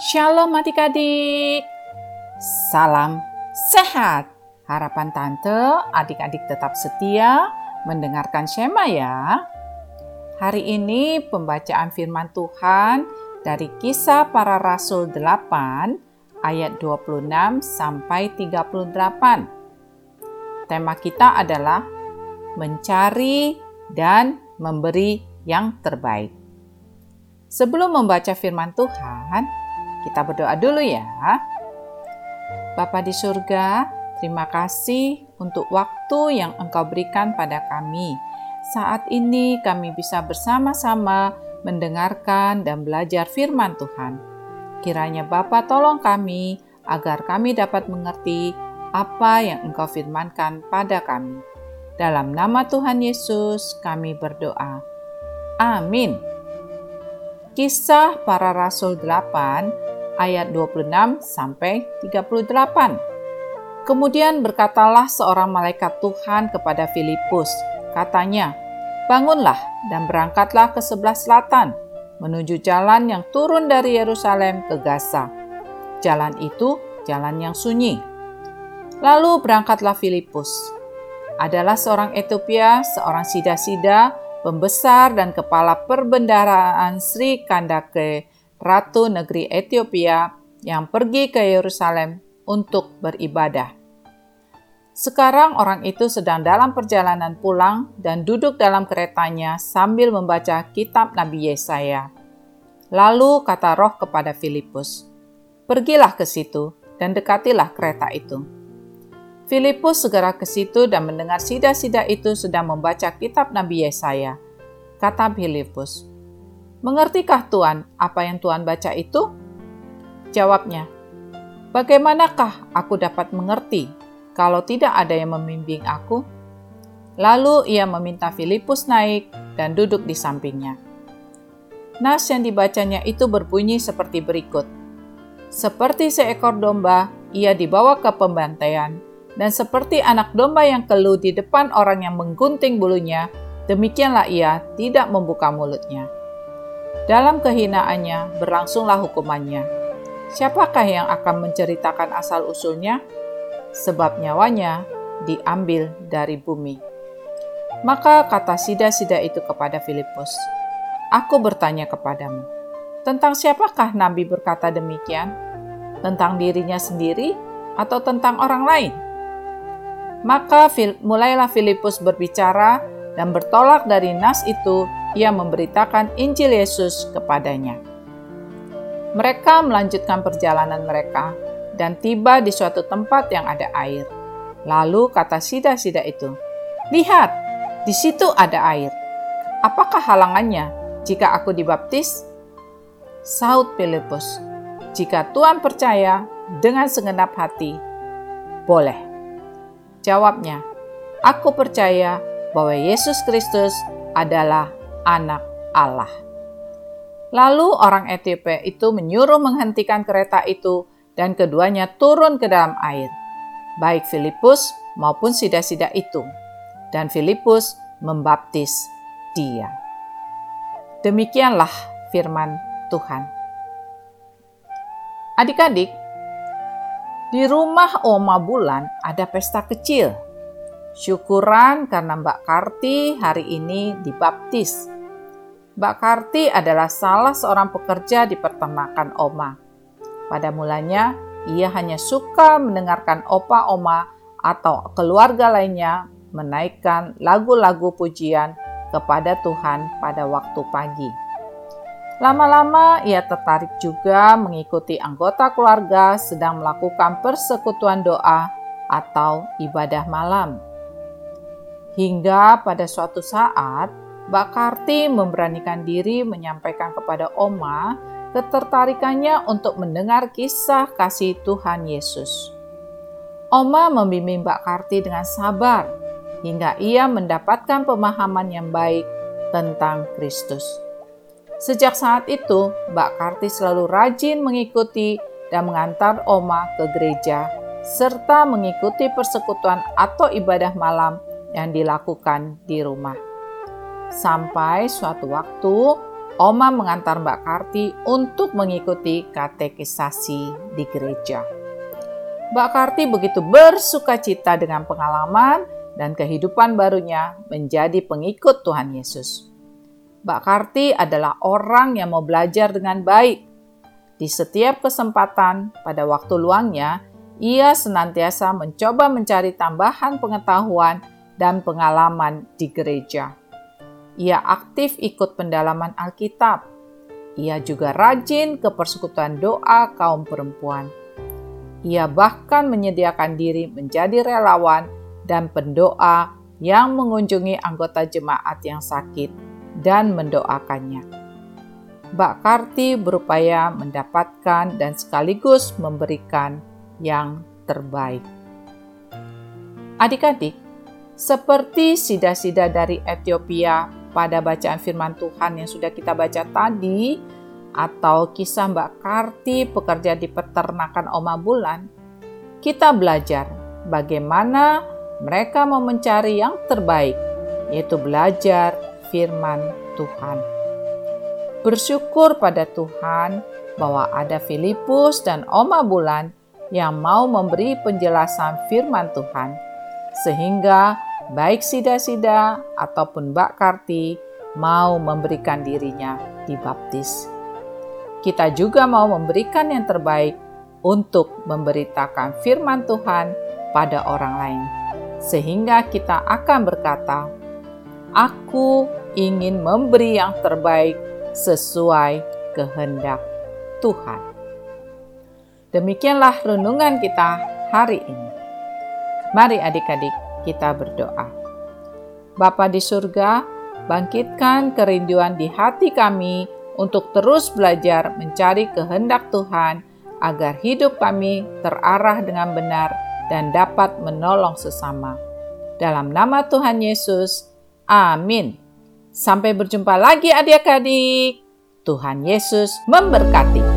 Shalom adik-adik. Salam sehat. Harapan tante adik-adik tetap setia mendengarkan Shema ya. Hari ini pembacaan firman Tuhan dari kisah para rasul 8 ayat 26 sampai 38. Tema kita adalah mencari dan memberi yang terbaik. Sebelum membaca firman Tuhan, kita berdoa dulu ya. Bapa di surga, terima kasih untuk waktu yang Engkau berikan pada kami. Saat ini kami bisa bersama-sama mendengarkan dan belajar firman Tuhan. Kiranya Bapa tolong kami agar kami dapat mengerti apa yang Engkau firmankan pada kami. Dalam nama Tuhan Yesus kami berdoa. Amin. Kisah para Rasul 8 ayat 26 sampai 38. Kemudian berkatalah seorang malaikat Tuhan kepada Filipus, katanya, "Bangunlah dan berangkatlah ke sebelah selatan, menuju jalan yang turun dari Yerusalem ke Gaza. Jalan itu jalan yang sunyi." Lalu berangkatlah Filipus. Adalah seorang Ethiopia, seorang sida-sida, pembesar dan kepala perbendaraan Sri Kandake ratu negeri Ethiopia yang pergi ke Yerusalem untuk beribadah. Sekarang orang itu sedang dalam perjalanan pulang dan duduk dalam keretanya sambil membaca kitab Nabi Yesaya. Lalu kata roh kepada Filipus, Pergilah ke situ dan dekatilah kereta itu. Filipus segera ke situ dan mendengar sida-sida itu sedang membaca kitab Nabi Yesaya. Kata Filipus, Mengertikah Tuhan apa yang Tuhan baca itu? Jawabnya, Bagaimanakah aku dapat mengerti kalau tidak ada yang membimbing aku? Lalu ia meminta Filipus naik dan duduk di sampingnya. Nas yang dibacanya itu berbunyi seperti berikut. Seperti seekor domba, ia dibawa ke pembantaian, dan seperti anak domba yang keluh di depan orang yang menggunting bulunya, demikianlah ia tidak membuka mulutnya. Dalam kehinaannya berlangsunglah hukumannya. Siapakah yang akan menceritakan asal-usulnya? Sebab nyawanya diambil dari bumi. Maka kata sida-sida itu kepada Filipus, Aku bertanya kepadamu, tentang siapakah Nabi berkata demikian? Tentang dirinya sendiri atau tentang orang lain? Maka mulailah Filipus berbicara dan bertolak dari nas itu ia memberitakan Injil Yesus kepadanya. Mereka melanjutkan perjalanan mereka dan tiba di suatu tempat yang ada air. Lalu kata sida-sida itu, "Lihat, di situ ada air. Apakah halangannya jika aku dibaptis?" Saud Filipus, "Jika Tuhan percaya dengan segenap hati, boleh." Jawabnya, "Aku percaya bahwa Yesus Kristus adalah anak Allah. Lalu orang Ethiopia itu menyuruh menghentikan kereta itu dan keduanya turun ke dalam air, baik Filipus maupun sida-sida itu. Dan Filipus membaptis dia. Demikianlah firman Tuhan. Adik-adik, di rumah Oma Bulan ada pesta kecil Syukuran karena Mbak Karti hari ini dibaptis. Mbak Karti adalah salah seorang pekerja di peternakan Oma. Pada mulanya, ia hanya suka mendengarkan opa Oma atau keluarga lainnya menaikkan lagu-lagu pujian kepada Tuhan pada waktu pagi. Lama-lama ia tertarik juga mengikuti anggota keluarga sedang melakukan persekutuan doa atau ibadah malam. Hingga pada suatu saat, Mbak Karti memberanikan diri menyampaikan kepada Oma ketertarikannya untuk mendengar kisah kasih Tuhan Yesus. Oma membimbing Mbak Karti dengan sabar hingga ia mendapatkan pemahaman yang baik tentang Kristus. Sejak saat itu, Mbak Karti selalu rajin mengikuti dan mengantar Oma ke gereja, serta mengikuti persekutuan atau ibadah malam yang dilakukan di rumah. Sampai suatu waktu, Oma mengantar Mbak Karti untuk mengikuti katekisasi di gereja. Mbak Karti begitu bersuka cita dengan pengalaman dan kehidupan barunya menjadi pengikut Tuhan Yesus. Mbak Karti adalah orang yang mau belajar dengan baik. Di setiap kesempatan pada waktu luangnya, ia senantiasa mencoba mencari tambahan pengetahuan dan pengalaman di gereja. Ia aktif ikut pendalaman Alkitab. Ia juga rajin ke persekutuan doa kaum perempuan. Ia bahkan menyediakan diri menjadi relawan dan pendoa yang mengunjungi anggota jemaat yang sakit dan mendoakannya. Mbak Karti berupaya mendapatkan dan sekaligus memberikan yang terbaik. Adik-adik, seperti sida-sida dari Ethiopia pada bacaan firman Tuhan yang sudah kita baca tadi, atau kisah Mbak Karti pekerja di peternakan Oma Bulan, kita belajar bagaimana mereka mau mencari yang terbaik, yaitu belajar firman Tuhan. Bersyukur pada Tuhan bahwa ada Filipus dan Oma Bulan yang mau memberi penjelasan firman Tuhan, sehingga baik Sida-Sida ataupun Mbak Karti mau memberikan dirinya dibaptis. Kita juga mau memberikan yang terbaik untuk memberitakan firman Tuhan pada orang lain, sehingga kita akan berkata, "Aku ingin memberi yang terbaik sesuai kehendak Tuhan." Demikianlah renungan kita hari ini. Mari adik-adik kita berdoa. Bapa di surga, bangkitkan kerinduan di hati kami untuk terus belajar mencari kehendak Tuhan agar hidup kami terarah dengan benar dan dapat menolong sesama. Dalam nama Tuhan Yesus, amin. Sampai berjumpa lagi adik-adik. Tuhan Yesus memberkati.